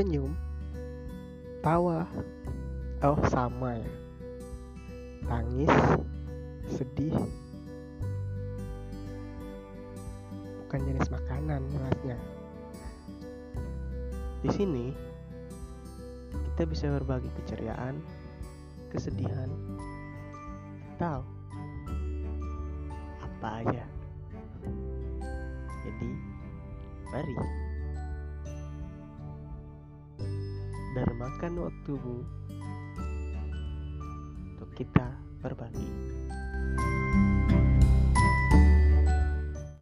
senyum, tawa, oh sama ya. Tangis, sedih, bukan jenis makanan jelasnya. Di sini kita bisa berbagi keceriaan, kesedihan, atau apa aja. Jadi, mari dermakan waktumu untuk kita berbagi.